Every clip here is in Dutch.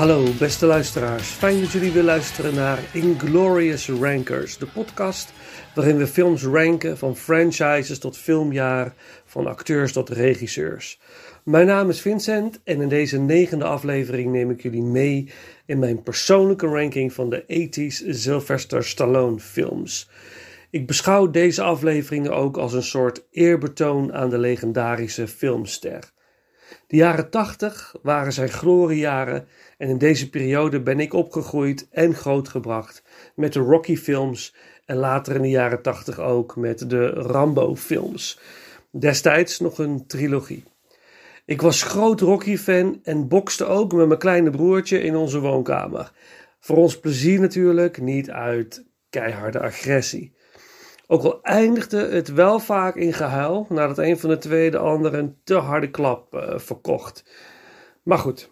Hallo beste luisteraars, fijn dat jullie weer luisteren naar Inglorious Rankers, de podcast waarin we films ranken van franchises tot filmjaar, van acteurs tot regisseurs. Mijn naam is Vincent en in deze negende aflevering neem ik jullie mee in mijn persoonlijke ranking van de 80s Sylvester Stallone films. Ik beschouw deze afleveringen ook als een soort eerbetoon aan de legendarische filmster. De jaren 80 waren zijn gloriejaren en in deze periode ben ik opgegroeid en grootgebracht met de Rocky-films en later in de jaren 80 ook met de Rambo-films. Destijds nog een trilogie. Ik was groot Rocky-fan en bokste ook met mijn kleine broertje in onze woonkamer. Voor ons plezier natuurlijk, niet uit keiharde agressie. Ook al eindigde het wel vaak in gehuil nadat een van de twee de ander een te harde klap eh, verkocht. Maar goed,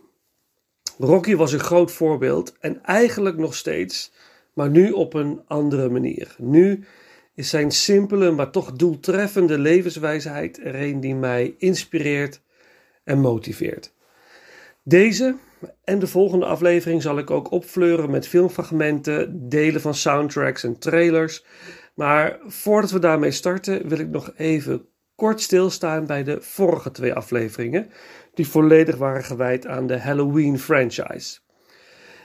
Rocky was een groot voorbeeld en eigenlijk nog steeds, maar nu op een andere manier. Nu is zijn simpele, maar toch doeltreffende levenswijsheid er een die mij inspireert en motiveert. Deze en de volgende aflevering zal ik ook opfleuren met filmfragmenten, delen van soundtracks en trailers. Maar voordat we daarmee starten, wil ik nog even kort stilstaan bij de vorige twee afleveringen, die volledig waren gewijd aan de Halloween franchise.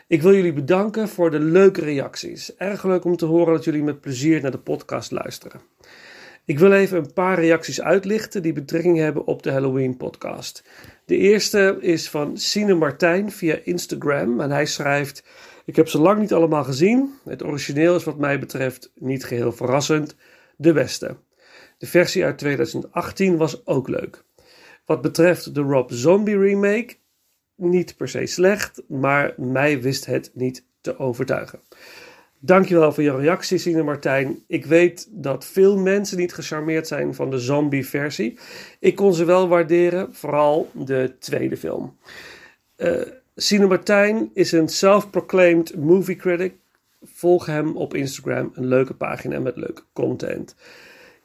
Ik wil jullie bedanken voor de leuke reacties. Erg leuk om te horen dat jullie met plezier naar de podcast luisteren. Ik wil even een paar reacties uitlichten die betrekking hebben op de Halloween podcast. De eerste is van Sine Martijn via Instagram en hij schrijft: Ik heb ze lang niet allemaal gezien. Het origineel is wat mij betreft niet geheel verrassend, de beste. De versie uit 2018 was ook leuk. Wat betreft de Rob Zombie remake, niet per se slecht, maar mij wist het niet te overtuigen. Dankjewel voor je reactie, Sine Martijn. Ik weet dat veel mensen niet gecharmeerd zijn van de zombie-versie. Ik kon ze wel waarderen, vooral de tweede film. Uh, Martijn is een self-proclaimed movie critic. Volg hem op Instagram, een leuke pagina met leuke content.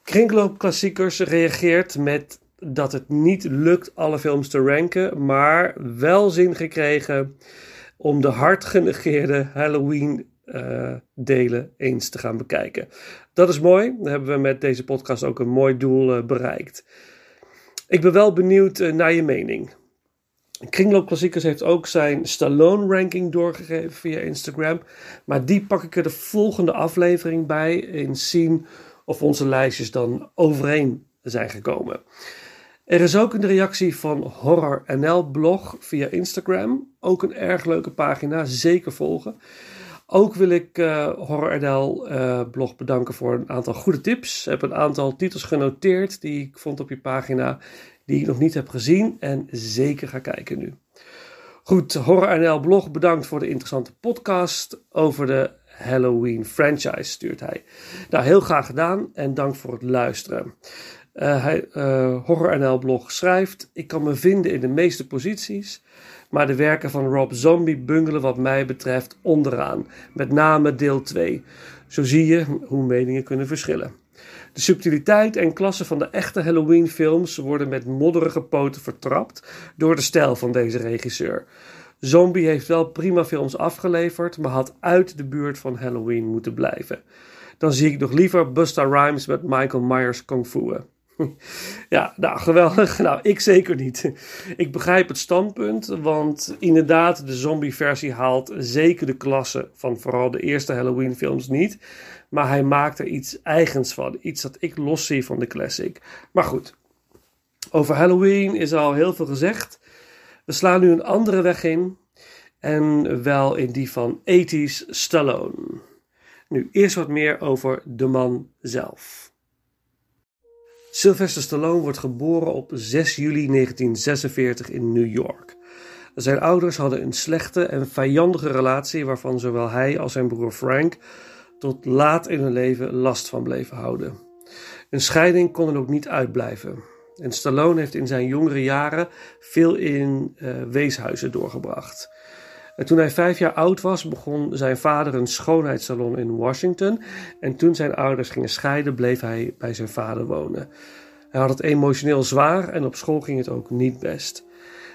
Kringloop Klassiekers reageert met dat het niet lukt alle films te ranken, maar wel zin gekregen om de hard genegeerde Halloween uh, delen eens te gaan bekijken. Dat is mooi. Dan hebben we met deze podcast ook een mooi doel uh, bereikt. Ik ben wel benieuwd uh, naar je mening. Kringloop Klassiekers heeft ook zijn Stallone ranking doorgegeven via Instagram. Maar die pak ik er de volgende aflevering bij. En zien of onze lijstjes dan overeen zijn gekomen. Er is ook een reactie van Horror NL blog via Instagram. Ook een erg leuke pagina, zeker volgen. Ook wil ik uh, Horror NL uh, blog bedanken voor een aantal goede tips. Ik heb een aantal titels genoteerd die ik vond op je pagina, die ik nog niet heb gezien en zeker ga kijken nu. Goed, Horror NL blog bedankt voor de interessante podcast over de Halloween franchise, stuurt hij. Nou, heel graag gedaan en dank voor het luisteren. Uh, hij, uh, Horror NL blog schrijft: Ik kan me vinden in de meeste posities, maar de werken van Rob Zombie bungelen wat mij betreft onderaan, met name deel 2. Zo zie je hoe meningen kunnen verschillen. De subtiliteit en klasse van de echte Halloween-films worden met modderige poten vertrapt door de stijl van deze regisseur. Zombie heeft wel prima films afgeleverd, maar had uit de buurt van Halloween moeten blijven. Dan zie ik nog liever Busta Rhymes met Michael Myers kung fu. Ja, nou geweldig. Nou, ik zeker niet. Ik begrijp het standpunt, want inderdaad, de zombie-versie haalt zeker de klasse van vooral de eerste Halloween-films niet. Maar hij maakt er iets eigens van, iets dat ik los zie van de classic. Maar goed, over Halloween is al heel veel gezegd. We slaan nu een andere weg in, en wel in die van 80s Stallone. Nu, eerst wat meer over de man zelf. Sylvester Stallone wordt geboren op 6 juli 1946 in New York. Zijn ouders hadden een slechte en vijandige relatie waarvan zowel hij als zijn broer Frank tot laat in hun leven last van bleven houden. Een scheiding kon er ook niet uitblijven. En Stallone heeft in zijn jongere jaren veel in uh, weeshuizen doorgebracht. En toen hij vijf jaar oud was, begon zijn vader een schoonheidssalon in Washington. En toen zijn ouders gingen scheiden, bleef hij bij zijn vader wonen. Hij had het emotioneel zwaar en op school ging het ook niet best.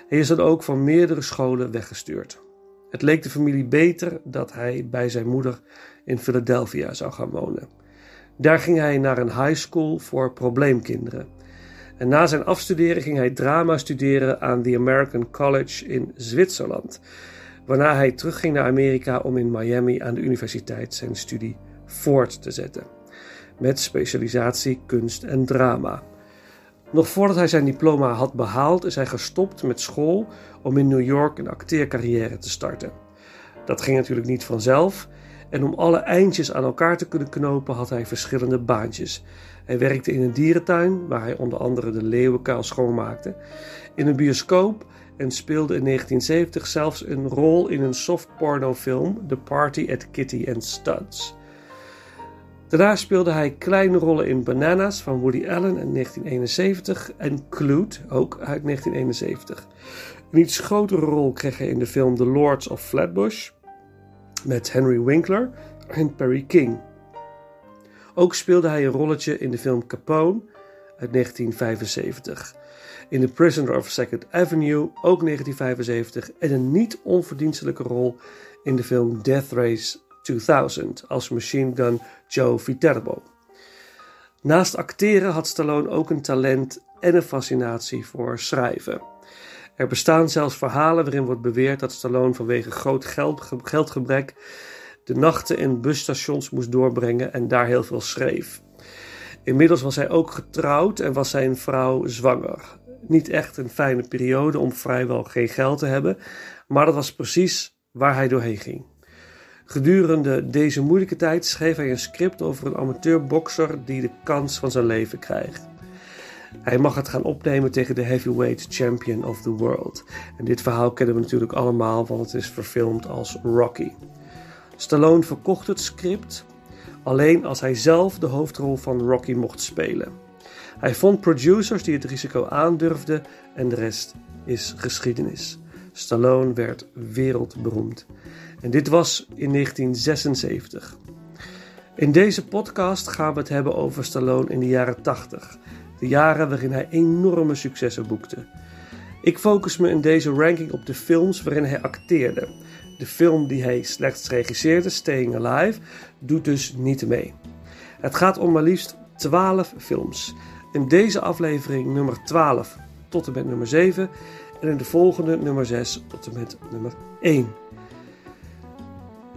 Hij is dan ook van meerdere scholen weggestuurd. Het leek de familie beter dat hij bij zijn moeder in Philadelphia zou gaan wonen. Daar ging hij naar een high school voor probleemkinderen. Na zijn afstuderen ging hij drama studeren aan the American College in Zwitserland waarna hij terugging naar Amerika om in Miami aan de universiteit zijn studie voort te zetten, met specialisatie kunst en drama. Nog voordat hij zijn diploma had behaald, is hij gestopt met school om in New York een acteercarrière te starten. Dat ging natuurlijk niet vanzelf En om alle eindjes aan elkaar te kunnen knopen had hij verschillende baantjes. Hij werkte in een dierentuin, waar hij onder andere de leeuwenkuil schoonmaakte, in een bioscoop en speelde in 1970 zelfs een rol in een softpornofilm The Party at Kitty and Studs. Daarna speelde hij kleine rollen in Bananas van Woody Allen in 1971 en Clute, ook uit 1971. Een iets grotere rol kreeg hij in de film The Lords of Flatbush met Henry Winkler en Perry King. Ook speelde hij een rolletje in de film Capone uit 1975. In The Prisoner of Second Avenue, ook 1975. En een niet onverdienstelijke rol in de film Death Race 2000 als Machine Gun Joe Viterbo. Naast acteren had Stallone ook een talent en een fascinatie voor schrijven. Er bestaan zelfs verhalen waarin wordt beweerd dat Stallone vanwege groot geld, geldgebrek de nachten in busstations moest doorbrengen en daar heel veel schreef. Inmiddels was hij ook getrouwd en was zijn vrouw zwanger. Niet echt een fijne periode om vrijwel geen geld te hebben, maar dat was precies waar hij doorheen ging. Gedurende deze moeilijke tijd schreef hij een script over een amateurbokser die de kans van zijn leven krijgt. Hij mag het gaan opnemen tegen de heavyweight champion of the world. En dit verhaal kennen we natuurlijk allemaal, want het is verfilmd als Rocky. Stallone verkocht het script alleen als hij zelf de hoofdrol van Rocky mocht spelen. Hij vond producers die het risico aandurfden en de rest is geschiedenis. Stallone werd wereldberoemd. En dit was in 1976. In deze podcast gaan we het hebben over Stallone in de jaren 80. De jaren waarin hij enorme successen boekte. Ik focus me in deze ranking op de films waarin hij acteerde. De film die hij slechts regisseerde, Staying Alive, doet dus niet mee. Het gaat om maar liefst 12 films. In deze aflevering nummer 12 tot en met nummer 7 en in de volgende nummer 6 tot en met nummer 1.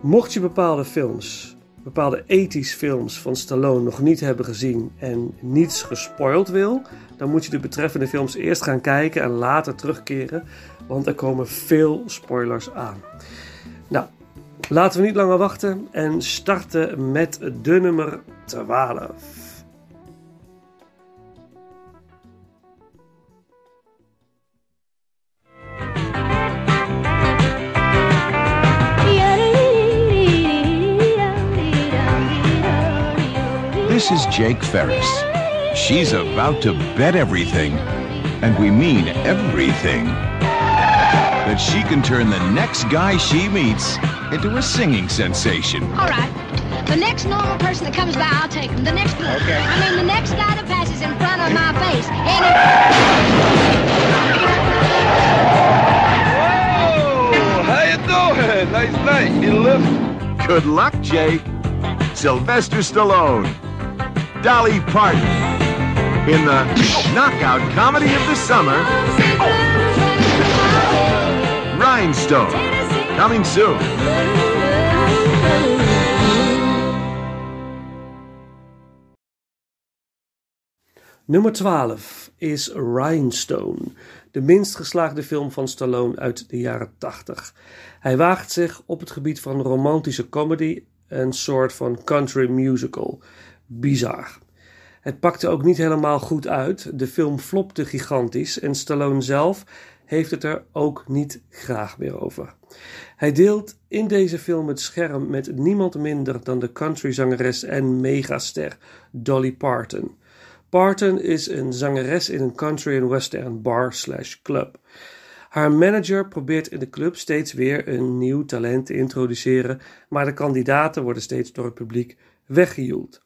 Mocht je bepaalde films, bepaalde ethisch films van Stallone nog niet hebben gezien en niets gespoild wil, dan moet je de betreffende films eerst gaan kijken en later terugkeren, want er komen veel spoilers aan. Nou, laten we niet langer wachten en starten met de nummer 12. This is Jake Ferris. She's about to bet everything, and we mean everything, that she can turn the next guy she meets into a singing sensation. All right. The next normal person that comes by, I'll take him. The next, okay. I mean, the next guy that passes in front of my face. Any... Oh, how you doing? Nice night. Need a lift? Good luck, Jake. Sylvester Stallone. Dolly Parton. In the knockout comedy of the summer, Rhinestone. Coming soon. Nummer 12 is Rhinestone, de minst geslaagde film van Stallone uit de jaren 80. Hij waagt zich op het gebied van romantische comedy, een soort van country musical. Bizar. Het pakte ook niet helemaal goed uit. De film flopte gigantisch en Stallone zelf heeft het er ook niet graag meer over. Hij deelt in deze film het scherm met niemand minder dan de countryzangeres en megaster Dolly Parton. Parton is een zangeres in een country en western bar slash club. Haar manager probeert in de club steeds weer een nieuw talent te introduceren, maar de kandidaten worden steeds door het publiek weggejoeld.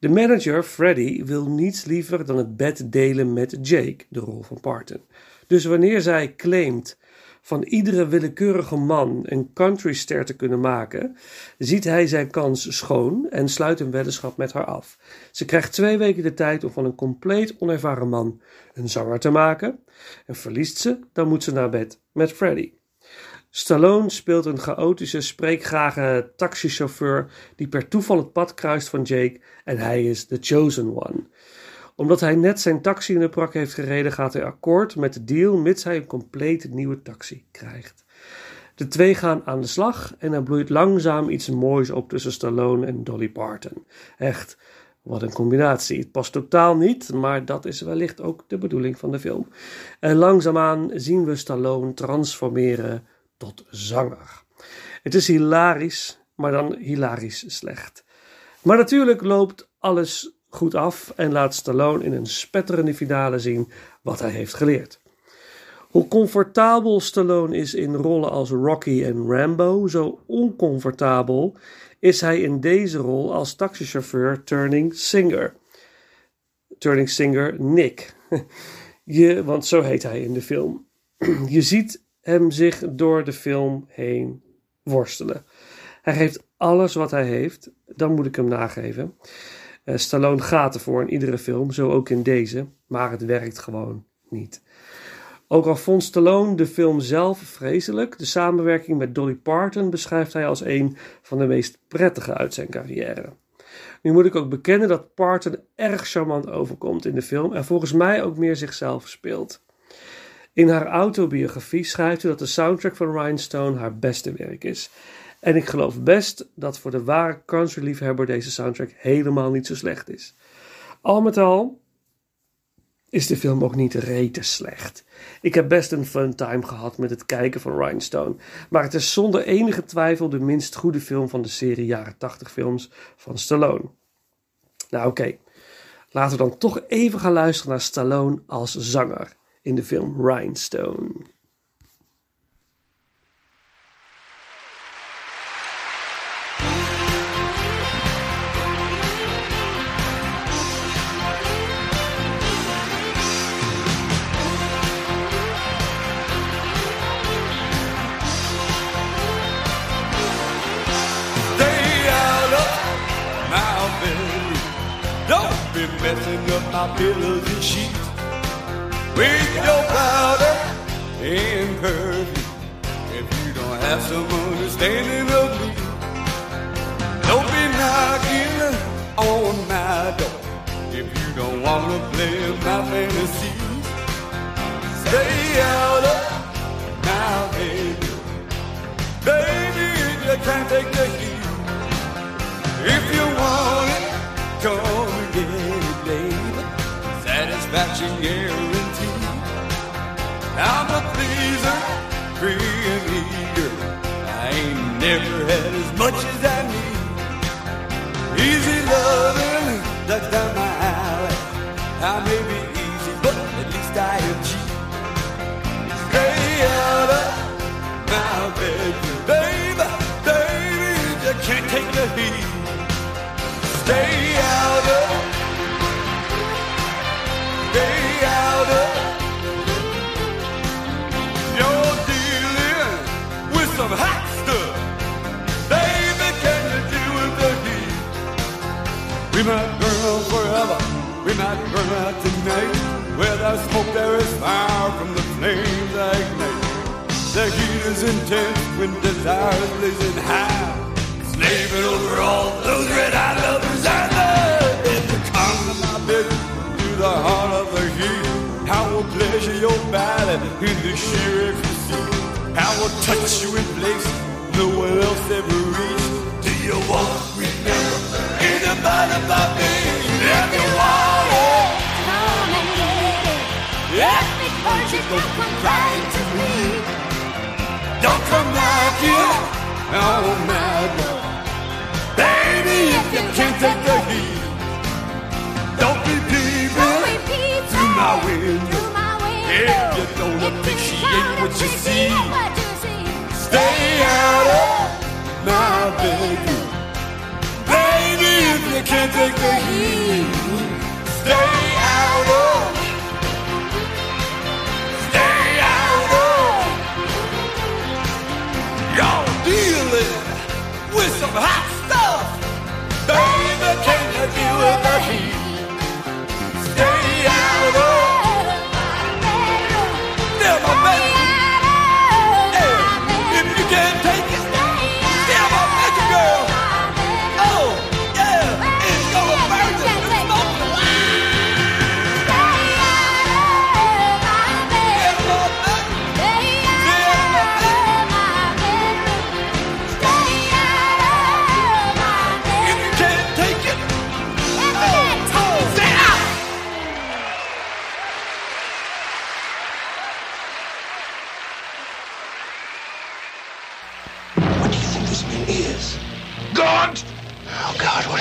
De manager, Freddy, wil niets liever dan het bed delen met Jake, de rol van Parton. Dus wanneer zij claimt van iedere willekeurige man een countryster te kunnen maken, ziet hij zijn kans schoon en sluit een weddenschap met haar af. Ze krijgt twee weken de tijd om van een compleet onervaren man een zanger te maken. En verliest ze, dan moet ze naar bed met Freddy. Stallone speelt een chaotische, spreekgrage taxichauffeur die per toeval het pad kruist van Jake en hij is the chosen one. Omdat hij net zijn taxi in de prak heeft gereden, gaat hij akkoord met de deal mits hij een compleet nieuwe taxi krijgt. De twee gaan aan de slag en er bloeit langzaam iets moois op tussen Stallone en Dolly Parton. Echt, wat een combinatie. Het past totaal niet, maar dat is wellicht ook de bedoeling van de film. En langzaamaan zien we Stallone transformeren tot zanger. Het is hilarisch, maar dan hilarisch slecht. Maar natuurlijk loopt alles goed af en laat Stallone in een spetterende finale zien wat hij heeft geleerd. Hoe comfortabel Stallone is in rollen als Rocky en Rambo, zo oncomfortabel is hij in deze rol als taxichauffeur turning singer. Turning singer Nick. Je, want zo heet hij in de film. Je ziet hem zich door de film heen worstelen. Hij geeft alles wat hij heeft, dan moet ik hem nageven. Uh, Stallone gaat ervoor in iedere film, zo ook in deze, maar het werkt gewoon niet. Ook al vond Stallone de film zelf vreselijk, de samenwerking met Dolly Parton beschrijft hij als een van de meest prettige uit zijn carrière. Nu moet ik ook bekennen dat Parton erg charmant overkomt in de film en volgens mij ook meer zichzelf speelt. In haar autobiografie schrijft ze dat de soundtrack van Rhinestone haar beste werk is. En ik geloof best dat voor de ware country-liefhebber deze soundtrack helemaal niet zo slecht is. Al met al is de film ook niet rete slecht. Ik heb best een fun time gehad met het kijken van Rhinestone, maar het is zonder enige twijfel de minst goede film van de serie jaren 80 films van Stallone. Nou oké, laten we dan toch even gaan luisteren naar Stallone als zanger in the film Rhinestone. Some understanding of me, don't be knocking on my door. If you don't wanna play my fantasies, stay out of my bedroom. Baby, you can't take the heat. If you want it, come and get it, baby. Satisfaction guaranteed. I'm loving, that's down my alley. I may be easy, but at least I am cheap. Stay out of my bedroom, baby, baby, you can't take the heat. Stay out of, We burn out forever, we burn out tonight. Where there's smoke, there is fire from the flames I ignite. The heat is intense when desire is blazing high. Slaving over all those red eye lovers I love. If you come to my bed, to the heart of the heat, I will pleasure your body in the sheer ecstasy. I will touch you in places no one else ever reached. Do you want to remember anybody but me? If you want it, Come and get it. yeah. Because you don't come crying to me. Don't come my door. Baby, if you can't take the heat, don't be peeping Repeat through my window. through my window. If you don't appreciate what you see, what you see. stay out of my. Baby, if you can't take the heat, stay out of. Stay out of. You're dealing with some hot stuff. Baby, can you deal with the heat? Stay out of. Never met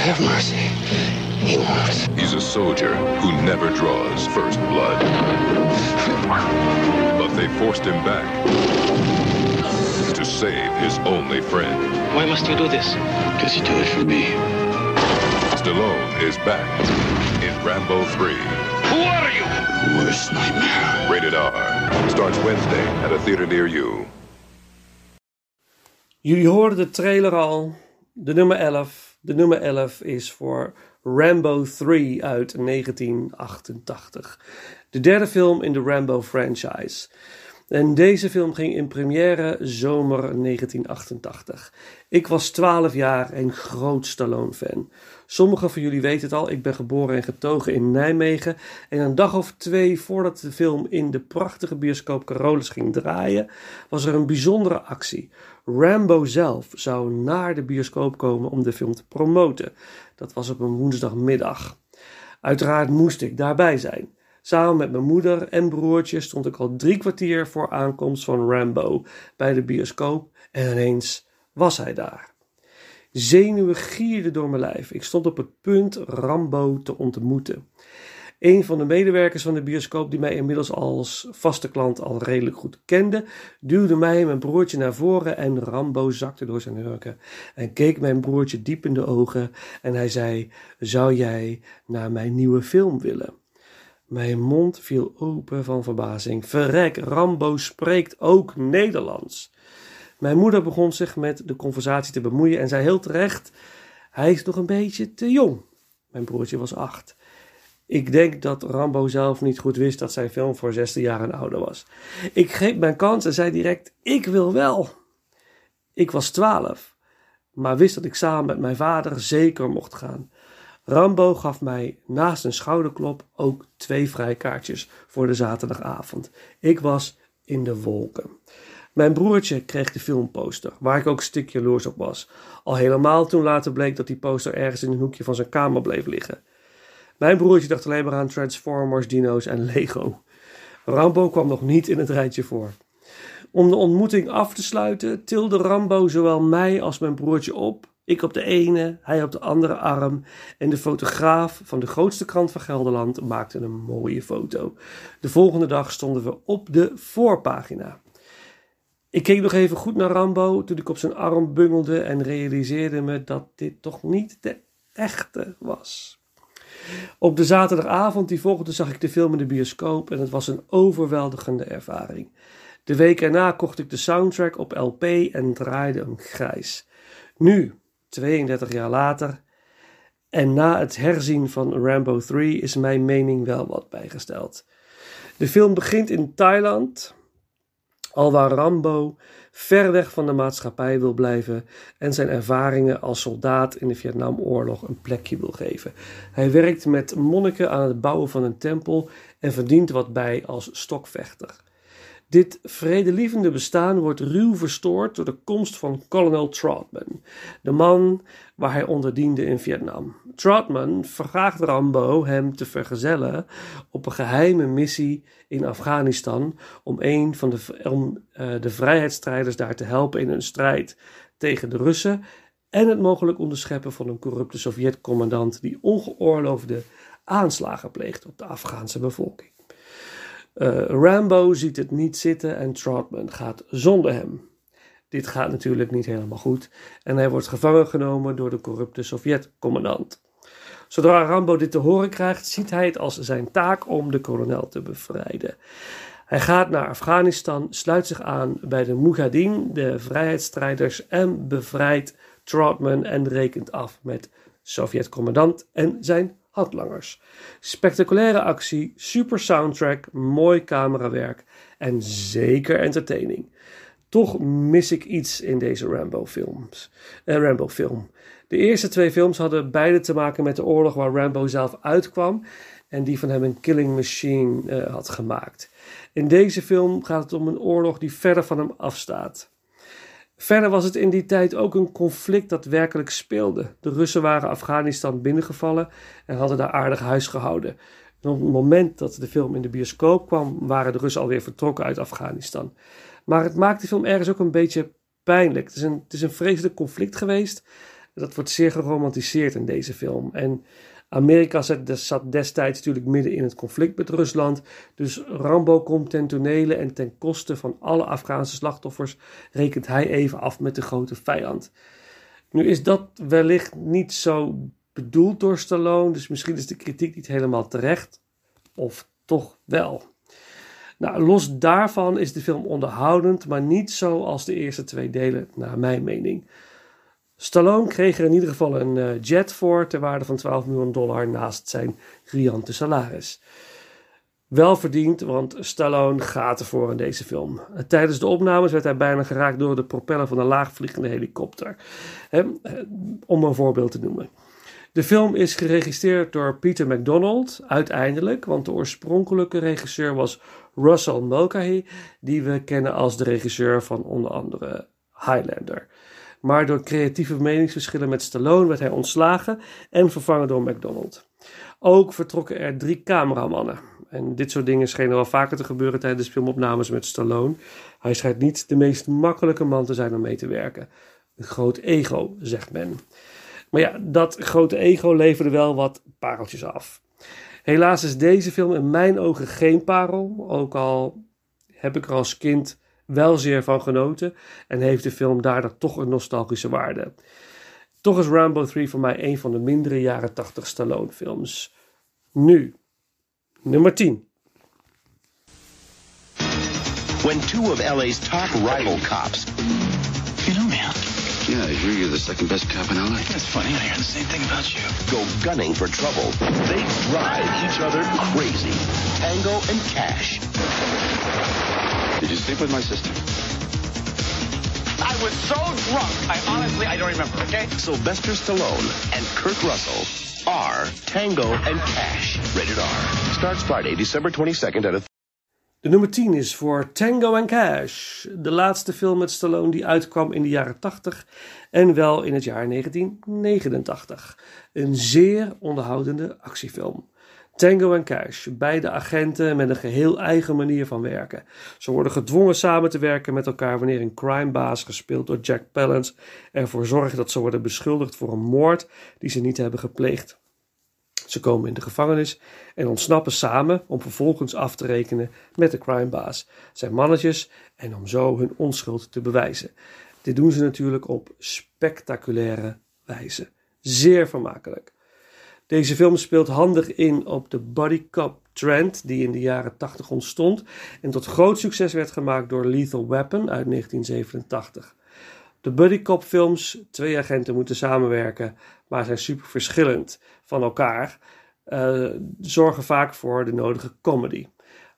have mercy. He won't. He's a soldier who never draws first blood. But they forced him back to save his only friend. Why must you do this? Because you do it for me. Stallone is back in Rambo 3. Who are you? Worst nightmare. Rated R. Starts Wednesday at a theater near you. Jullie hoorden de trailer al. De nummer 11. De nummer 11 is voor Rambo 3 uit 1988. De derde film in de Rambo franchise. En deze film ging in première zomer 1988. Ik was 12 jaar en groot Stallone-fan. Sommigen van jullie weten het al, ik ben geboren en getogen in Nijmegen. En een dag of twee voordat de film in de prachtige bioscoop Carolus ging draaien, was er een bijzondere actie. Rambo zelf zou naar de bioscoop komen om de film te promoten. Dat was op een woensdagmiddag. Uiteraard moest ik daarbij zijn. Samen met mijn moeder en broertje stond ik al drie kwartier voor aankomst van Rambo bij de bioscoop en ineens was hij daar. Zenuwen gierden door mijn lijf. Ik stond op het punt Rambo te ontmoeten. Een van de medewerkers van de bioscoop, die mij inmiddels als vaste klant al redelijk goed kende, duwde mij en mijn broertje naar voren en Rambo zakte door zijn hurken en keek mijn broertje diep in de ogen en hij zei: Zou jij naar mijn nieuwe film willen? Mijn mond viel open van verbazing. Verrek, Rambo spreekt ook Nederlands. Mijn moeder begon zich met de conversatie te bemoeien en zei heel terecht: Hij is nog een beetje te jong. Mijn broertje was acht. Ik denk dat Rambo zelf niet goed wist dat zijn film voor 16 jaar en ouder was. Ik greep mijn kans en zei direct: Ik wil wel. Ik was 12, maar wist dat ik samen met mijn vader zeker mocht gaan. Rambo gaf mij naast een schouderklop ook twee vrijkaartjes voor de zaterdagavond. Ik was in de wolken. Mijn broertje kreeg de filmposter, waar ik ook stuk jaloers op was. Al helemaal toen later bleek dat die poster ergens in een hoekje van zijn kamer bleef liggen. Mijn broertje dacht alleen maar aan Transformers, dino's en Lego. Rambo kwam nog niet in het rijtje voor. Om de ontmoeting af te sluiten, tilde Rambo zowel mij als mijn broertje op. Ik op de ene, hij op de andere arm. En de fotograaf van de grootste krant van Gelderland maakte een mooie foto. De volgende dag stonden we op de voorpagina. Ik keek nog even goed naar Rambo toen ik op zijn arm bungelde en realiseerde me dat dit toch niet de echte was. Op de zaterdagavond die volgde zag ik de film in de bioscoop en het was een overweldigende ervaring. De week erna kocht ik de soundtrack op LP en draaide hem grijs. Nu, 32 jaar later, en na het herzien van Rambo 3 is mijn mening wel wat bijgesteld. De film begint in Thailand, alwaar Rambo ver weg van de maatschappij wil blijven en zijn ervaringen als soldaat in de Vietnamoorlog een plekje wil geven. Hij werkt met monniken aan het bouwen van een tempel en verdient wat bij als stokvechter. Dit vredelievende bestaan wordt ruw verstoord door de komst van kolonel Trotman, de man waar hij onder diende in Vietnam. Trotman vraagt Rambo hem te vergezellen op een geheime missie in Afghanistan om een van de, om, uh, de vrijheidsstrijders daar te helpen in hun strijd tegen de Russen en het mogelijk onderscheppen van een corrupte Sovjet-commandant die ongeoorloofde aanslagen pleegt op de Afghaanse bevolking. Uh, Rambo ziet het niet zitten en Trotman gaat zonder hem. Dit gaat natuurlijk niet helemaal goed en hij wordt gevangen genomen door de corrupte Sovjet-commandant. Zodra Rambo dit te horen krijgt, ziet hij het als zijn taak om de kolonel te bevrijden. Hij gaat naar Afghanistan, sluit zich aan bij de Mujahideen, de vrijheidsstrijders, en bevrijdt Trotman en rekent af met Sovjet-commandant en zijn handlangers. Spectaculaire actie, super soundtrack, mooi camerawerk en zeker entertaining. Toch mis ik iets in deze Rambo-films. Eh, Rambo-film. De eerste twee films hadden beide te maken met de oorlog waar Rambo zelf uitkwam en die van hem een killing machine uh, had gemaakt. In deze film gaat het om een oorlog die verder van hem afstaat. Verder was het in die tijd ook een conflict dat werkelijk speelde. De Russen waren Afghanistan binnengevallen en hadden daar aardig huis gehouden. En op het moment dat de film in de bioscoop kwam, waren de Russen alweer vertrokken uit Afghanistan. Maar het maakt de film ergens ook een beetje pijnlijk. Het is een, het is een vreselijk conflict geweest. Dat wordt zeer geromantiseerd in deze film. En Amerika zat, zat destijds natuurlijk midden in het conflict met Rusland. Dus Rambo komt ten tonele en ten koste van alle Afghaanse slachtoffers rekent hij even af met de grote vijand. Nu is dat wellicht niet zo bedoeld door Stallone, dus misschien is de kritiek niet helemaal terecht. Of toch wel. Nou, los daarvan is de film onderhoudend, maar niet zo als de eerste twee delen, naar mijn mening. Stallone kreeg er in ieder geval een uh, jet voor ter waarde van 12 miljoen dollar naast zijn riante salaris. Wel verdiend, want Stallone gaat ervoor in deze film. Tijdens de opnames werd hij bijna geraakt door de propeller van een laagvliegende helikopter. He, eh, om een voorbeeld te noemen. De film is geregisseerd door Peter McDonald, uiteindelijk, want de oorspronkelijke regisseur was Russell Mulcahy, die we kennen als de regisseur van onder andere Highlander. Maar door creatieve meningsverschillen met Stallone werd hij ontslagen en vervangen door McDonald. Ook vertrokken er drie cameramannen. En dit soort dingen schenen wel vaker te gebeuren tijdens filmopnames met Stallone. Hij schijnt niet de meest makkelijke man te zijn om mee te werken. Een groot ego, zegt men. Maar ja, dat grote ego leverde wel wat pareltjes af. Helaas is deze film in mijn ogen geen parel, ook al heb ik er als kind wel zeer van genoten en heeft de film daardoor toch een nostalgische waarde. Toch is Rambo 3 voor mij een van de mindere jaren 80 Stallone films. Nu, nummer 10. When two of LA's top rival cops You know me, huh? Yeah, I hear you're the second best cop in LA. That's funny. I hear the same thing about you. go gunning for trouble, they drive each other crazy. Tango and Cash. Did you sleep with my sister? I was so drunk. I honestly, I don't remember, okay? Sylvester Stallone and Kurt Russell are Tango and Cash. Rated R. Starts Friday, December 22nd at a De nummer 10 is voor Tango and Cash, de laatste film met Stallone die uitkwam in de jaren 80 en wel in het jaar 1989. Een zeer onderhoudende actiefilm. Tango en Cash, beide agenten met een geheel eigen manier van werken. Ze worden gedwongen samen te werken met elkaar wanneer een crimebaas, gespeeld door Jack Palance, ervoor zorgt dat ze worden beschuldigd voor een moord die ze niet hebben gepleegd. Ze komen in de gevangenis en ontsnappen samen om vervolgens af te rekenen met de crimebaas, zijn mannetjes en om zo hun onschuld te bewijzen. Dit doen ze natuurlijk op spectaculaire wijze. Zeer vermakelijk. Deze film speelt handig in op de body cop trend die in de jaren 80 ontstond en tot groot succes werd gemaakt door Lethal Weapon uit 1987. De buddy cop films, twee agenten moeten samenwerken, maar zijn super verschillend van elkaar, eh, zorgen vaak voor de nodige comedy.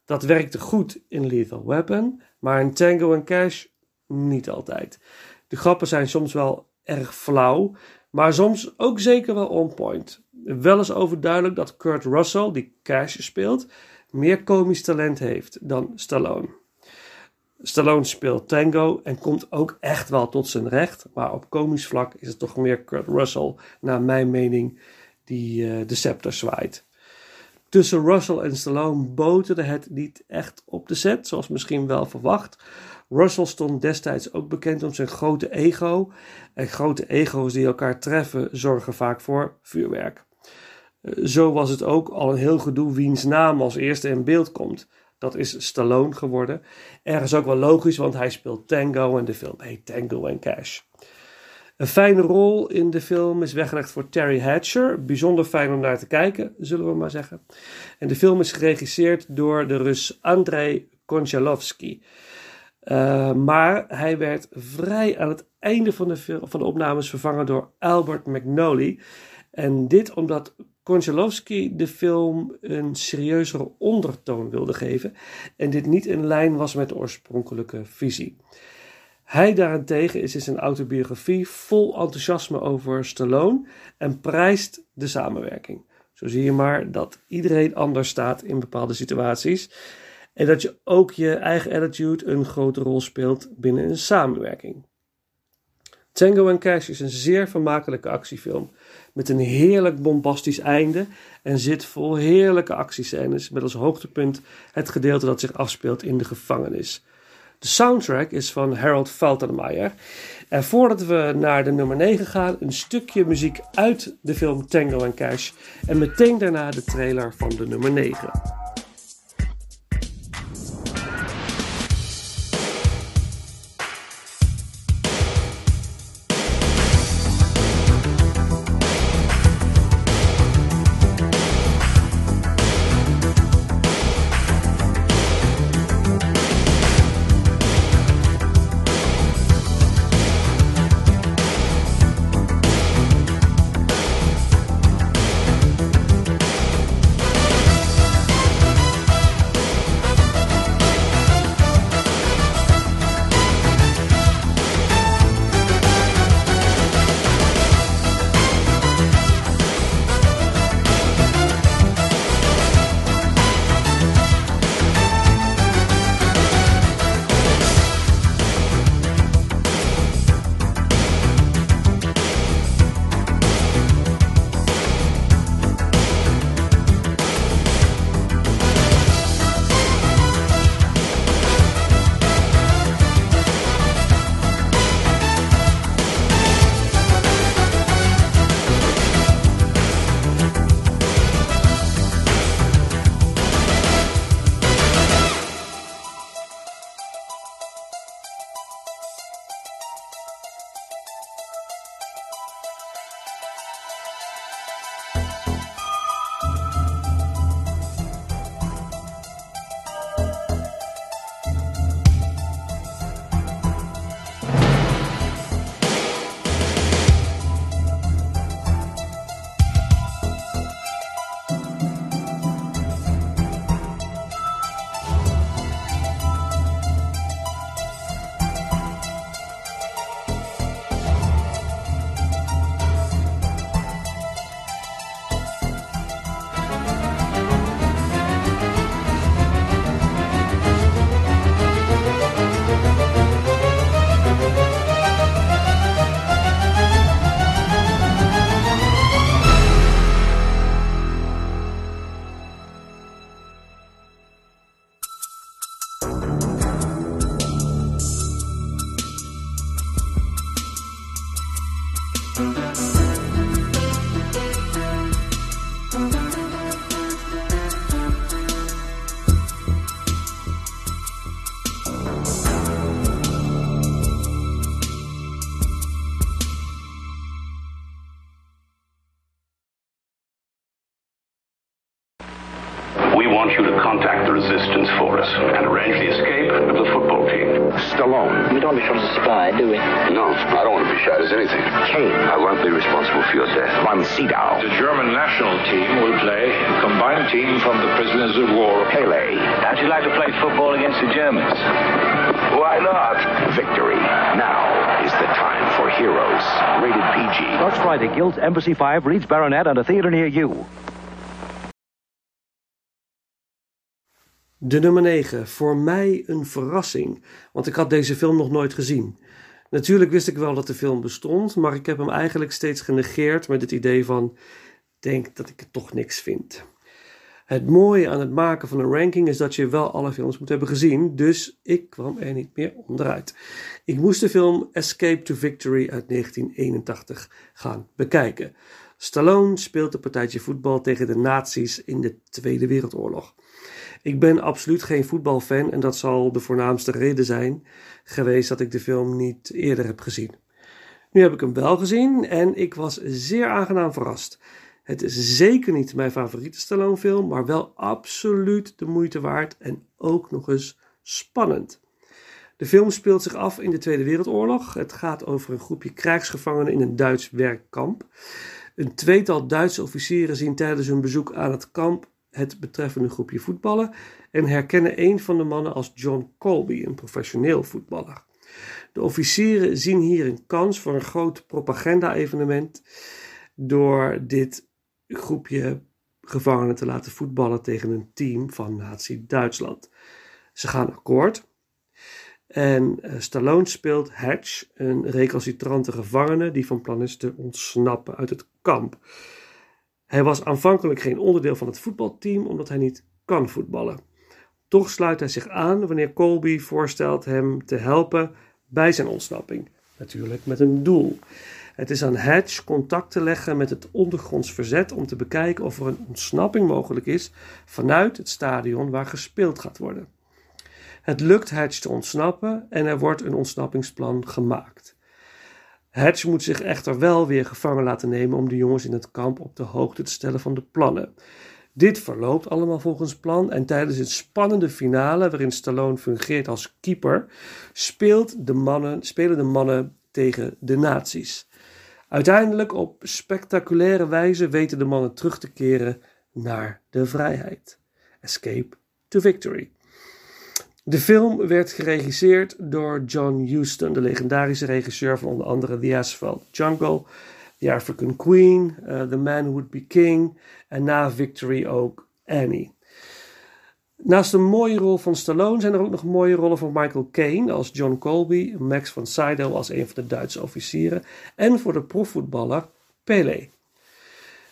Dat werkte goed in Lethal Weapon, maar in Tango and Cash niet altijd. De grappen zijn soms wel erg flauw, maar soms ook zeker wel on point. Wel is overduidelijk dat Kurt Russell, die Cash speelt, meer komisch talent heeft dan Stallone. Stallone speelt tango en komt ook echt wel tot zijn recht. Maar op komisch vlak is het toch meer Kurt Russell, naar mijn mening, die eh, de scepter zwaait. Tussen Russell en Stallone boterde het niet echt op de set, zoals misschien wel verwacht. Russell stond destijds ook bekend om zijn grote ego. En grote ego's die elkaar treffen zorgen vaak voor vuurwerk. Eh, Zo was het ook al een heel gedoe wiens naam als eerste in beeld komt. Dat is Stallone geworden. Ergens ook wel logisch, want hij speelt tango en de film heet Tango and Cash. Een fijne rol in de film is weggelegd voor Terry Hatcher. Bijzonder fijn om naar te kijken, zullen we maar zeggen. En de film is geregisseerd door de Rus Andrei Konchalovsky. Uh, maar hij werd vrij aan het einde van de, van de opnames vervangen door Albert McNally. En dit omdat Konchalovsky de film een serieuzere ondertoon wilde geven en dit niet in lijn was met de oorspronkelijke visie. Hij daarentegen is in zijn autobiografie vol enthousiasme over Stallone en prijst de samenwerking. Zo zie je maar dat iedereen anders staat in bepaalde situaties en dat je ook je eigen attitude een grote rol speelt binnen een samenwerking. Tango and Cash is een zeer vermakelijke actiefilm met een heerlijk bombastisch einde en zit vol heerlijke actiescènes met als hoogtepunt het gedeelte dat zich afspeelt in de gevangenis. De soundtrack is van Harold Faltermeyer. En voordat we naar de nummer 9 gaan, een stukje muziek uit de film Tango Cash. En meteen daarna de trailer van de nummer 9. Want you to contact the resistance for us and arrange the escape of the football team. Stallone. We don't become a spy, do we? No, I don't want to be shot as anything. Kane. I won't be responsible for your death. Von Sydow. The German national team will play a combined team from the prisoners of war. Pele. How'd you like to play football against the Germans? Why not? Victory. Now is the time for heroes. Rated PG. Starts Friday. Guilds Embassy 5, Reeds Baronet, and a theater near you. De nummer 9. Voor mij een verrassing, want ik had deze film nog nooit gezien. Natuurlijk wist ik wel dat de film bestond, maar ik heb hem eigenlijk steeds genegeerd met het idee van: denk dat ik het toch niks vind. Het mooie aan het maken van een ranking is dat je wel alle films moet hebben gezien, dus ik kwam er niet meer onderuit. Ik moest de film Escape to Victory uit 1981 gaan bekijken. Stallone speelt een partijtje voetbal tegen de nazi's in de Tweede Wereldoorlog. Ik ben absoluut geen voetbalfan en dat zal de voornaamste reden zijn geweest dat ik de film niet eerder heb gezien. Nu heb ik hem wel gezien en ik was zeer aangenaam verrast. Het is zeker niet mijn favoriete Stallone film, maar wel absoluut de moeite waard en ook nog eens spannend. De film speelt zich af in de Tweede Wereldoorlog. Het gaat over een groepje krijgsgevangenen in een Duits werkkamp. Een tweetal Duitse officieren zien tijdens hun bezoek aan het kamp het betreffende groepje voetballen en herkennen een van de mannen als John Colby, een professioneel voetballer. De officieren zien hier een kans voor een groot propaganda-evenement door dit groepje gevangenen te laten voetballen tegen een team van Nazi-Duitsland. Ze gaan akkoord. En Stallone speelt Hatch, een recalcitrante gevangene die van plan is te ontsnappen uit het kamp. Hij was aanvankelijk geen onderdeel van het voetbalteam omdat hij niet kan voetballen. Toch sluit hij zich aan wanneer Colby voorstelt hem te helpen bij zijn ontsnapping. Natuurlijk met een doel. Het is aan Hatch contact te leggen met het ondergronds verzet om te bekijken of er een ontsnapping mogelijk is vanuit het stadion waar gespeeld gaat worden. Het lukt Hatch te ontsnappen en er wordt een ontsnappingsplan gemaakt. Hatch moet zich echter wel weer gevangen laten nemen om de jongens in het kamp op de hoogte te stellen van de plannen. Dit verloopt allemaal volgens plan en tijdens het spannende finale, waarin Stallone fungeert als keeper, speelt de mannen, spelen de mannen tegen de nazi's. Uiteindelijk op spectaculaire wijze weten de mannen terug te keren naar de vrijheid. Escape to Victory. De film werd geregisseerd door John Huston, de legendarische regisseur van onder andere The Asphalt Jungle, The African Queen, uh, The Man Who Would Be King en na Victory ook Annie. Naast een mooie rol van Stallone zijn er ook nog mooie rollen van Michael Caine als John Colby, Max van Sydow als een van de Duitse officieren en voor de profvoetballer Pelé.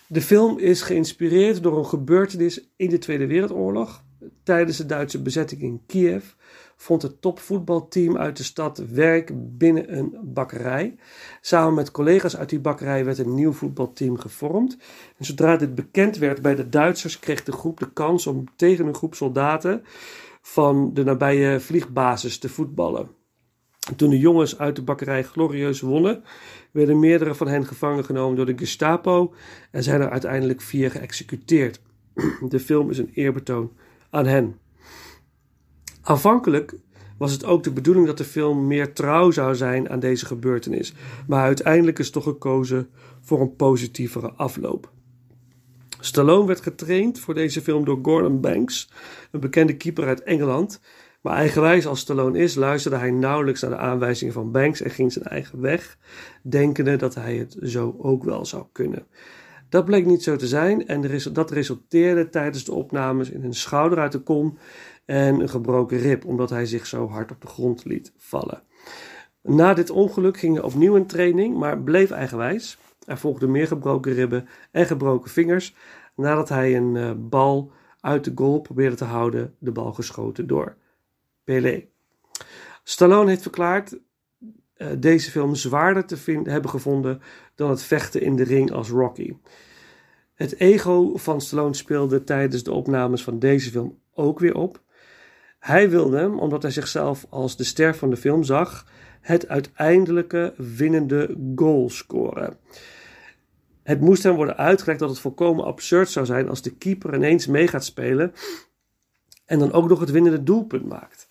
De film is geïnspireerd door een gebeurtenis in de Tweede Wereldoorlog. Tijdens de Duitse bezetting in Kiev vond het topvoetbalteam uit de stad werk binnen een bakkerij. Samen met collega's uit die bakkerij werd een nieuw voetbalteam gevormd. Zodra dit bekend werd bij de Duitsers, kreeg de groep de kans om tegen een groep soldaten van de nabije vliegbasis te voetballen. Toen de jongens uit de bakkerij glorieus wonnen, werden meerdere van hen gevangen genomen door de Gestapo en zijn er uiteindelijk vier geëxecuteerd. De film is een eerbetoon aan hen. Aanvankelijk was het ook de bedoeling dat de film meer trouw zou zijn aan deze gebeurtenis, maar uiteindelijk is toch gekozen voor een positievere afloop. Stallone werd getraind voor deze film door Gordon Banks, een bekende keeper uit Engeland. Maar eigenwijs als Stallone is, luisterde hij nauwelijks naar de aanwijzingen van Banks en ging zijn eigen weg, denkende dat hij het zo ook wel zou kunnen. Dat bleek niet zo te zijn en dat resulteerde tijdens de opnames in een schouder uit de kom en een gebroken rib, omdat hij zich zo hard op de grond liet vallen. Na dit ongeluk ging hij opnieuw in training, maar bleef eigenwijs. Er volgden meer gebroken ribben en gebroken vingers nadat hij een uh, bal uit de goal probeerde te houden, de bal geschoten door Pelé. Stallone heeft verklaard uh, deze film zwaarder te vinden, hebben gevonden dan het vechten in de ring als Rocky. Het ego van Stallone speelde tijdens de opnames van deze film ook weer op. Hij wilde, omdat hij zichzelf als de ster van de film zag, het uiteindelijke winnende goal scoren. Het moest hem worden uitgelegd dat het volkomen absurd zou zijn als de keeper ineens mee gaat spelen en dan ook nog het winnende doelpunt maakt.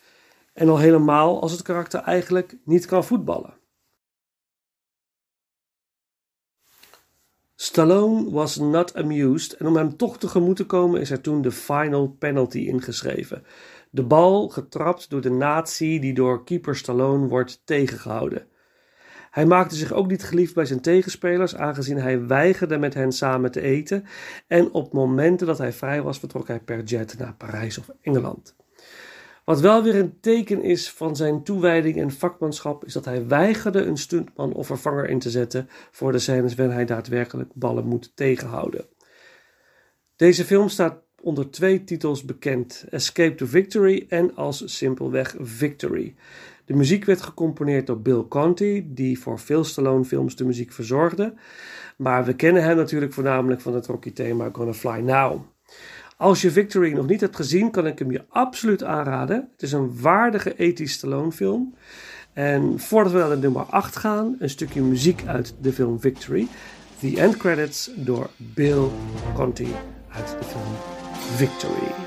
En al helemaal als het karakter eigenlijk niet kan voetballen. Stallone was not amused en om hem toch tegemoet te komen is er toen de final penalty ingeschreven. De bal getrapt door de nazi die door keeper Stallone wordt tegengehouden. Hij maakte zich ook niet geliefd bij zijn tegenspelers, aangezien hij weigerde met hen samen te eten. En op momenten dat hij vrij was, vertrok hij per jet naar Parijs of Engeland. Wat wel weer een teken is van zijn toewijding en vakmanschap, is dat hij weigerde een stuntman of vervanger in te zetten voor de scènes waarin hij daadwerkelijk ballen moet tegenhouden. Deze film staat onder twee titels bekend: Escape to Victory en als simpelweg Victory. De muziek werd gecomponeerd door Bill Conti, die voor veel Stallone-films de muziek verzorgde. Maar we kennen hem natuurlijk voornamelijk van het Rocky-thema Gonna Fly Now. Als je Victory nog niet hebt gezien, kan ik hem je absoluut aanraden. Het is een waardige ethisch Stallone-film. En voordat we naar de nummer 8 gaan, een stukje muziek uit de film Victory. The End Credits door Bill Conti uit de film Victory.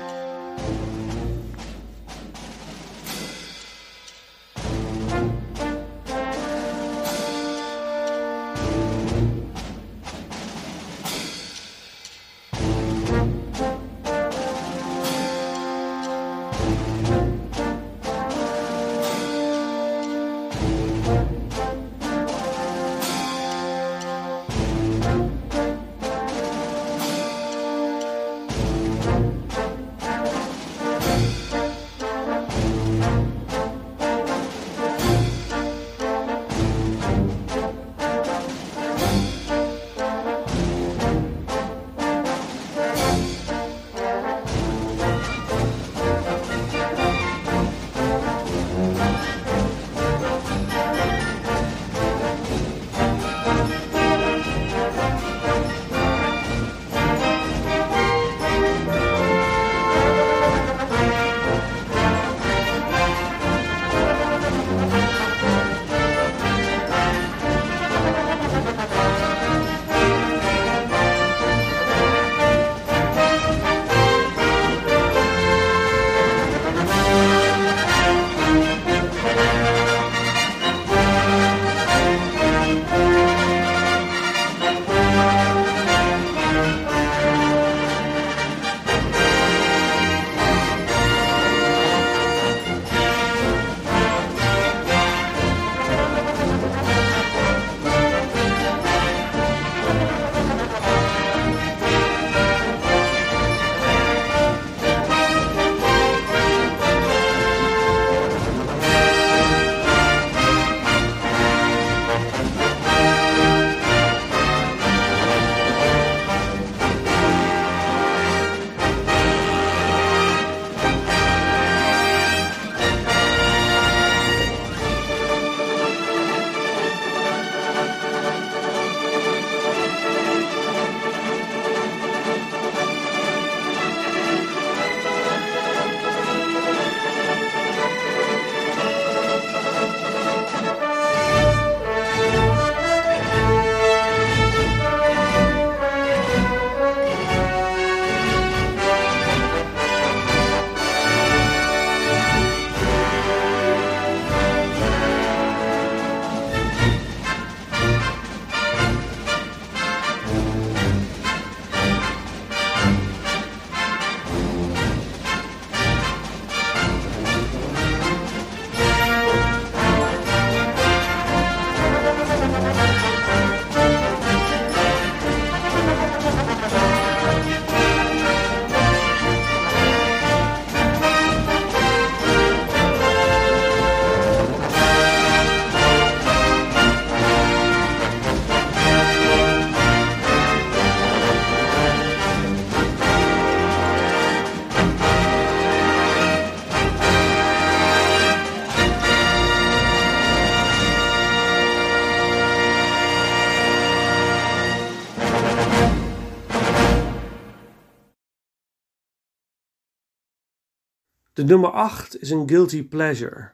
De nummer 8 is een guilty pleasure.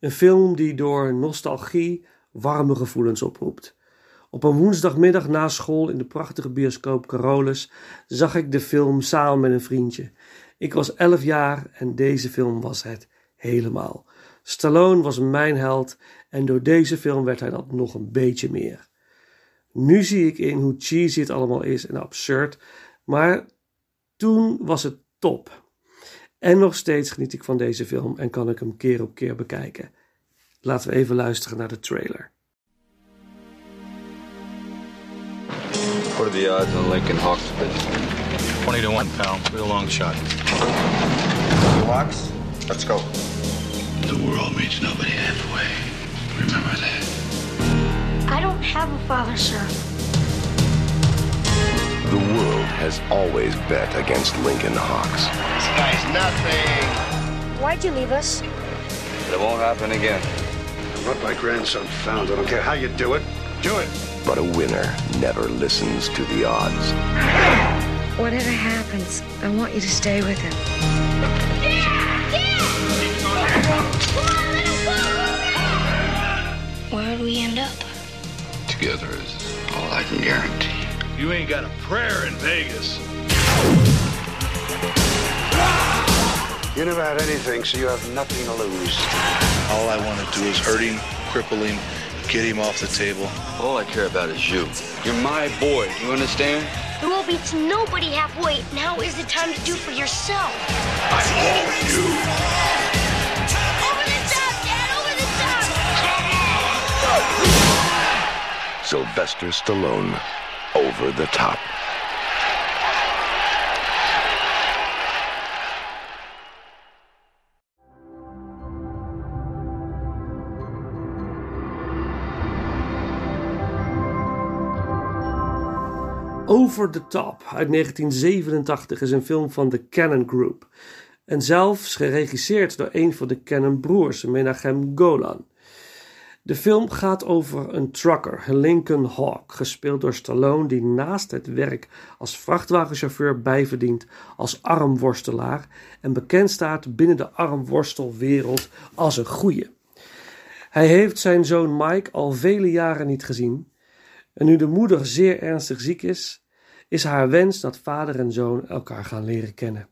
Een film die door nostalgie warme gevoelens oproept. Op een woensdagmiddag na school in de prachtige bioscoop Carolus zag ik de film samen met een vriendje. Ik was 11 jaar en deze film was het helemaal. Stallone was mijn held en door deze film werd hij dat nog een beetje meer. Nu zie ik in hoe cheesy het allemaal is en absurd, maar toen was het top. En nog steeds geniet ik van deze film en kan ik hem keer op keer bekijken. Laten we even luisteren naar de trailer. What are the odds on Lincoln Hawks pitch? 20 to 1, pal. Real long shot. Hawks, let's go. The world meets nobody halfway. Remember that. I don't have a father, sir. The world has always bet against Lincoln Hawks. This guy's nothing. Why'd you leave us? It won't happen again. I want my grandson found. I don't care how you do it. Do it. But a winner never listens to the odds. Whatever happens, I want you to stay with him. Where'd we end up? Together is all I can guarantee. You ain't got a prayer in Vegas. You never had anything, so you have nothing to lose. All I want to do is hurt him, cripple him, get him off the table. All I care about is you. You're my boy. You understand? The world beats nobody halfway. Now is the time to do for yourself. I'm all you. Over the top, Dad! Over the top! Sylvester Stallone, over the top. Over the Top uit 1987 is een film van de Cannon Group. En zelfs geregisseerd door een van de Cannon broers, Menachem Golan. De film gaat over een trucker, Lincoln Hawk, gespeeld door Stallone, die naast het werk als vrachtwagenchauffeur bijverdient als armworstelaar en bekend staat binnen de armworstelwereld als een goeie. Hij heeft zijn zoon Mike al vele jaren niet gezien. En nu de moeder zeer ernstig ziek is, is haar wens dat vader en zoon elkaar gaan leren kennen.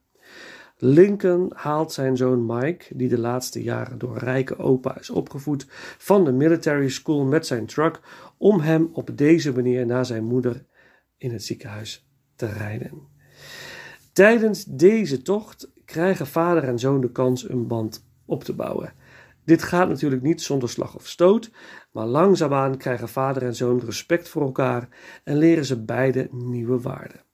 Lincoln haalt zijn zoon Mike, die de laatste jaren door rijke opa is opgevoed, van de military school met zijn truck om hem op deze manier naar zijn moeder in het ziekenhuis te rijden. Tijdens deze tocht krijgen vader en zoon de kans een band op te bouwen. Dit gaat natuurlijk niet zonder slag of stoot, maar langzaamaan krijgen vader en zoon respect voor elkaar en leren ze beide nieuwe waarden.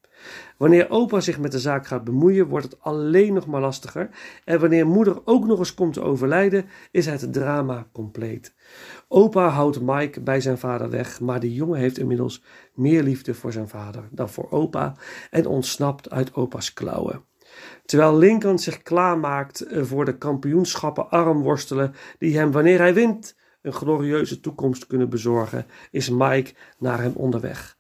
Wanneer opa zich met de zaak gaat bemoeien, wordt het alleen nog maar lastiger. En wanneer moeder ook nog eens komt te overlijden, is het drama compleet. Opa houdt Mike bij zijn vader weg, maar de jongen heeft inmiddels meer liefde voor zijn vader dan voor opa en ontsnapt uit opa's klauwen. Terwijl Lincoln zich klaarmaakt voor de kampioenschappen armworstelen, die hem wanneer hij wint een glorieuze toekomst kunnen bezorgen, is Mike naar hem onderweg.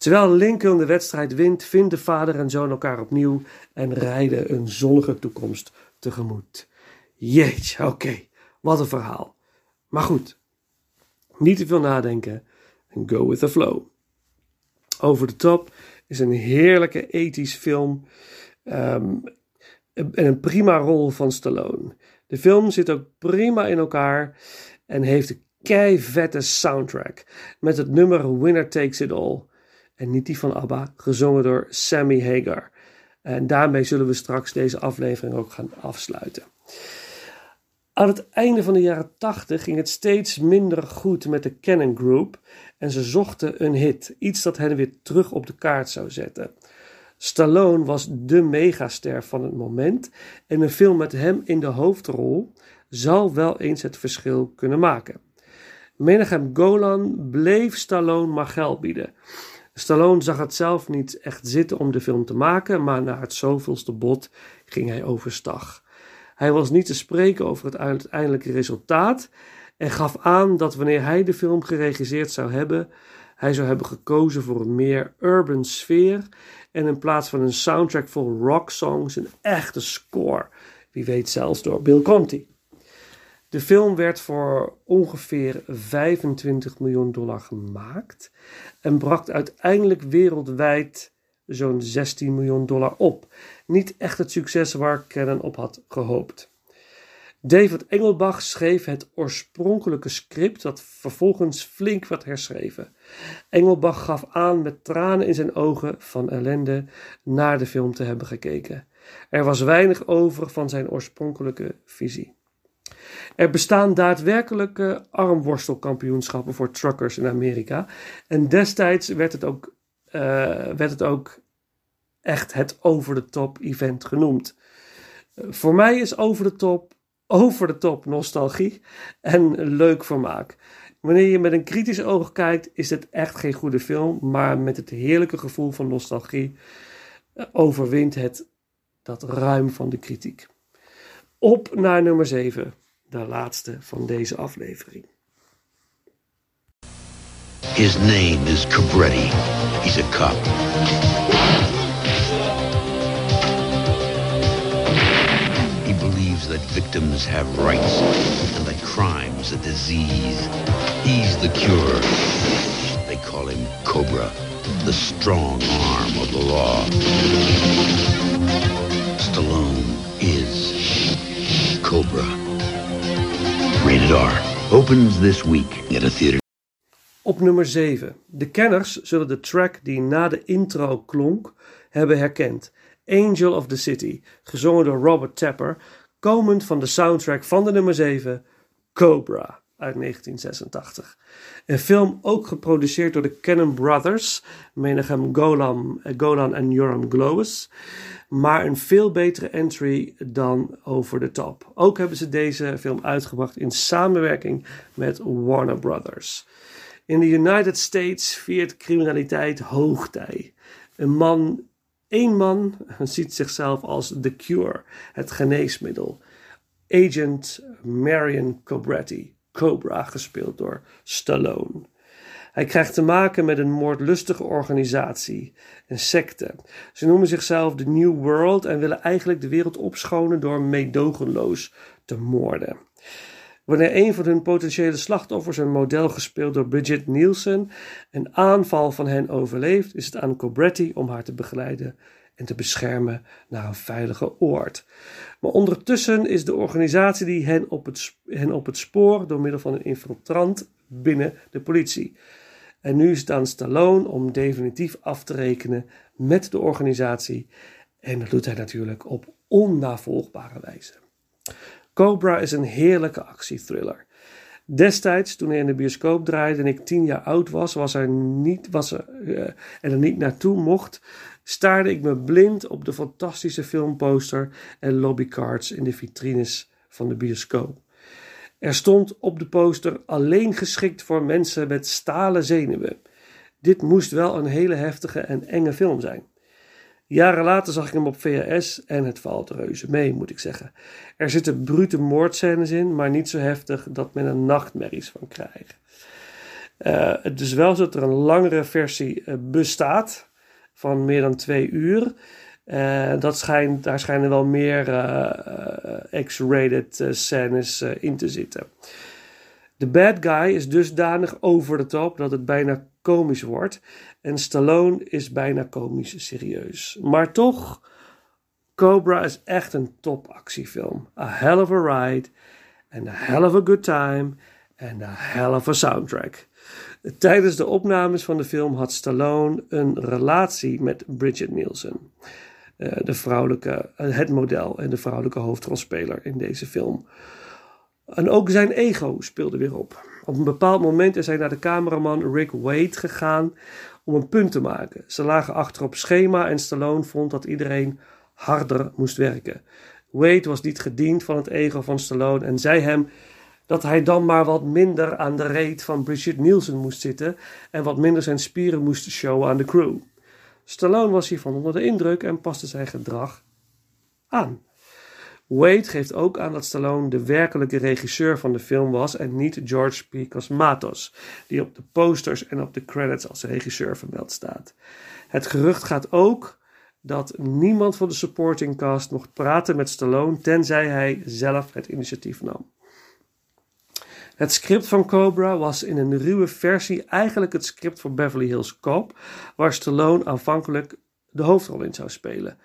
Terwijl Lincoln de wedstrijd wint, vinden vader en zoon elkaar opnieuw en rijden een zonnige toekomst tegemoet. Jeetje, oké, wat een verhaal. Maar goed, niet te veel nadenken en go with the flow. Over the Top is een heerlijke ethisch film ehm, en een prima rol van Stallone. De film zit ook prima in elkaar en heeft een kei vette soundtrack met het nummer Winner Takes It All. En niet die van ABBA, gezongen door Sammy Hagar. En daarmee zullen we straks deze aflevering ook gaan afsluiten. Aan het einde van de jaren 80 ging het steeds minder goed met de Cannon Group en ze zochten een hit, iets dat hen weer terug op de kaart zou zetten. Stallone was de megaster van het moment en een film met hem in de hoofdrol zal wel eens het verschil kunnen maken. Menachem Golan bleef Stallone maar geld bieden. Stallone zag het zelf niet echt zitten om de film te maken, maar na het zoveelste bod ging hij overstag. Hij was niet te spreken over het uiteindelijke resultaat en gaf aan dat wanneer hij de film geregisseerd zou hebben, hij zou hebben gekozen voor een meer urban sfeer en in plaats van een soundtrack vol rock songs een echte score Wie weet zelfs door Bill Conti. De film werd voor ongeveer 25 miljoen dollar gemaakt en bracht uiteindelijk wereldwijd zo'n 16 miljoen dollar op. Niet echt het succes waar Cannon op had gehoopt. David Engelbach schreef het oorspronkelijke script dat vervolgens flink werd herschreven. Engelbach gaf aan met tranen in zijn ogen van ellende naar de film te hebben gekeken. Er was weinig over van zijn oorspronkelijke visie. Er bestaan daadwerkelijke armworstelkampioenschappen voor truckers in Amerika. En destijds werd het ook, uh, werd het ook echt het over-the-top event genoemd. Voor mij is over the top over de top nostalgie en leuk vermaak. Wanneer je met een kritisch oog kijkt, is het echt geen goede film, maar met het heerlijke gevoel van nostalgie uh, overwint het dat ruim van de kritiek. Op naar nummer 7 de laatste van deze aflevering. His name is Cabretti. He's a cop. He believes that victims have rights and that crime's a disease. He's the cure. They call him Cobra, the strong arm of the law. Stallone is Cobra. Opens this week at a theater. Op nummer 7. De kenners zullen de track die na de intro klonk hebben herkend. Angel of the City, gezongen door Robert Tapper, komend van de soundtrack van de nummer 7, Cobra uit 1986. Een film ook geproduceerd door de Cannon Brothers, menigem Golan, Golan en Joram Glowes maar een veel betere entry dan Over the Top. Ook hebben ze deze film uitgebracht in samenwerking met Warner Brothers. In de United States viert criminaliteit hoogtij. Een man, één man, ziet zichzelf als The Cure, het geneesmiddel. Agent Marion Cobretti, Cobra, gespeeld door Stallone. Hij krijgt te maken met een moordlustige organisatie, een secte. Ze noemen zichzelf de New World en willen eigenlijk de wereld opschonen door meedogenloos te moorden. Wanneer een van hun potentiële slachtoffers, een model gespeeld door Bridget Nielsen, een aanval van hen overleeft, is het aan Cobretti om haar te begeleiden en te beschermen naar een veilige oord. Maar ondertussen is de organisatie die hen op het, hen op het spoor door middel van een infiltrant binnen de politie. En nu is het aan Stallone om definitief af te rekenen met de organisatie. En dat doet hij natuurlijk op onnavolgbare wijze. Cobra is een heerlijke actiethriller. Destijds, toen hij in de bioscoop draaide en ik tien jaar oud was, was er niet, was er, uh, en er niet naartoe mocht, staarde ik me blind op de fantastische filmposter en lobbycards in de vitrines van de bioscoop. Er stond op de poster alleen geschikt voor mensen met stalen zenuwen. Dit moest wel een hele heftige en enge film zijn. Jaren later zag ik hem op VHS en het valt reuze mee, moet ik zeggen. Er zitten brute moordscènes in, maar niet zo heftig dat men er nachtmerries van krijgt. Uh, het is wel zo dat er een langere versie uh, bestaat, van meer dan twee uur. Uh, dat schijnt, daar schijnen wel meer uh, X-rated scènes in te zitten. De bad guy is dusdanig over de top dat het bijna komisch wordt. En Stallone is bijna komisch serieus. Maar toch, Cobra is echt een topactiefilm. A hell of a ride. And a hell of a good time. And a hell of a soundtrack. Tijdens de opnames van de film had Stallone een relatie met Bridget Nielsen. Uh, de vrouwelijke, uh, het model en de vrouwelijke hoofdrolspeler in deze film. En ook zijn ego speelde weer op. Op een bepaald moment is hij naar de cameraman Rick Wade gegaan om een punt te maken. Ze lagen achter op schema en Stallone vond dat iedereen harder moest werken. Wade was niet gediend van het ego van Stallone en zei hem dat hij dan maar wat minder aan de reet van Bridget Nielsen moest zitten en wat minder zijn spieren moest showen aan de crew. Stallone was hiervan onder de indruk en paste zijn gedrag aan. Wade geeft ook aan dat Stallone de werkelijke regisseur van de film was en niet George P. Cosmatos, die op de posters en op de credits als regisseur vermeld staat. Het gerucht gaat ook dat niemand van de supporting cast mocht praten met Stallone tenzij hij zelf het initiatief nam. Het script van Cobra was in een ruwe versie eigenlijk het script voor Beverly Hills Cop, waar Stallone aanvankelijk de hoofdrol in zou spelen.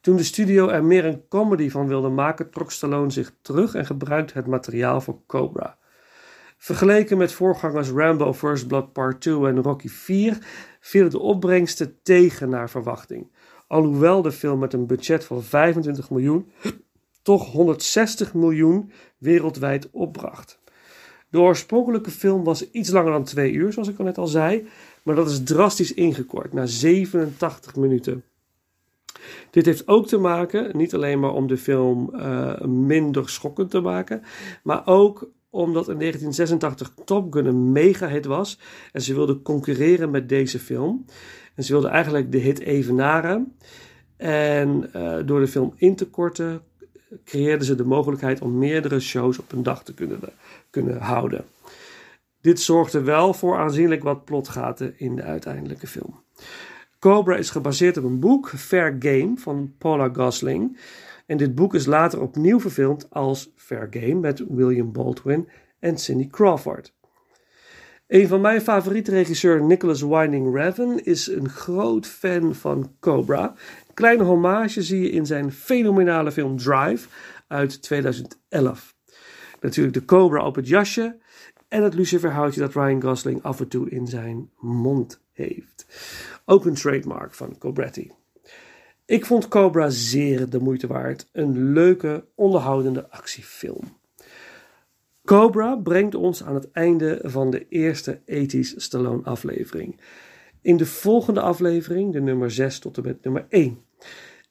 Toen de studio er meer een comedy van wilde maken, trok Stallone zich terug en gebruikte het materiaal voor Cobra. Vergeleken met voorgangers Rambo First Blood Part 2 en Rocky 4 vielen de opbrengsten tegen naar verwachting. Alhoewel de film met een budget van 25 miljoen toch 160 miljoen wereldwijd opbracht. De oorspronkelijke film was iets langer dan twee uur, zoals ik al net al zei, maar dat is drastisch ingekort naar 87 minuten. Dit heeft ook te maken, niet alleen maar om de film uh, minder schokkend te maken, maar ook omdat in 1986 Top Gun een mega-hit was en ze wilden concurreren met deze film. En ze wilden eigenlijk de hit evenaren. En uh, door de film in te korten, creëerden ze de mogelijkheid om meerdere shows op een dag te kunnen, kunnen houden. Dit zorgde wel voor aanzienlijk wat plotgaten in de uiteindelijke film. Cobra is gebaseerd op een boek, Fair Game, van Paula Gosling. En dit boek is later opnieuw verfilmd als Fair Game met William Baldwin en Cindy Crawford. Een van mijn favoriete regisseur, Nicholas Winding Refn, is een groot fan van Cobra. Kleine hommage zie je in zijn fenomenale film Drive uit 2011. Natuurlijk de Cobra op het jasje en het luciferhoutje dat Ryan Gosling af en toe in zijn mond heeft. Ook een trademark van Cobretti. Ik vond Cobra zeer de moeite waard. Een leuke, onderhoudende actiefilm. Cobra brengt ons aan het einde van de eerste 80s Stallone aflevering. In de volgende aflevering, de nummer 6 tot en met nummer 1.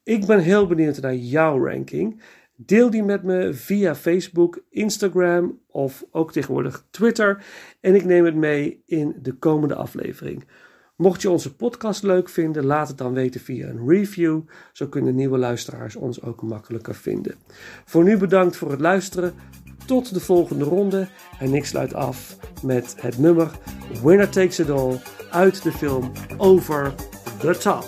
Ik ben heel benieuwd naar jouw ranking. Deel die met me via Facebook, Instagram of ook tegenwoordig Twitter. En ik neem het mee in de komende aflevering. Mocht je onze podcast leuk vinden, laat het dan weten via een review. Zo kunnen nieuwe luisteraars ons ook makkelijker vinden. Voor nu bedankt voor het luisteren. Tot de volgende ronde. En ik sluit af met het nummer Winner Takes It All uit de film Over the Top.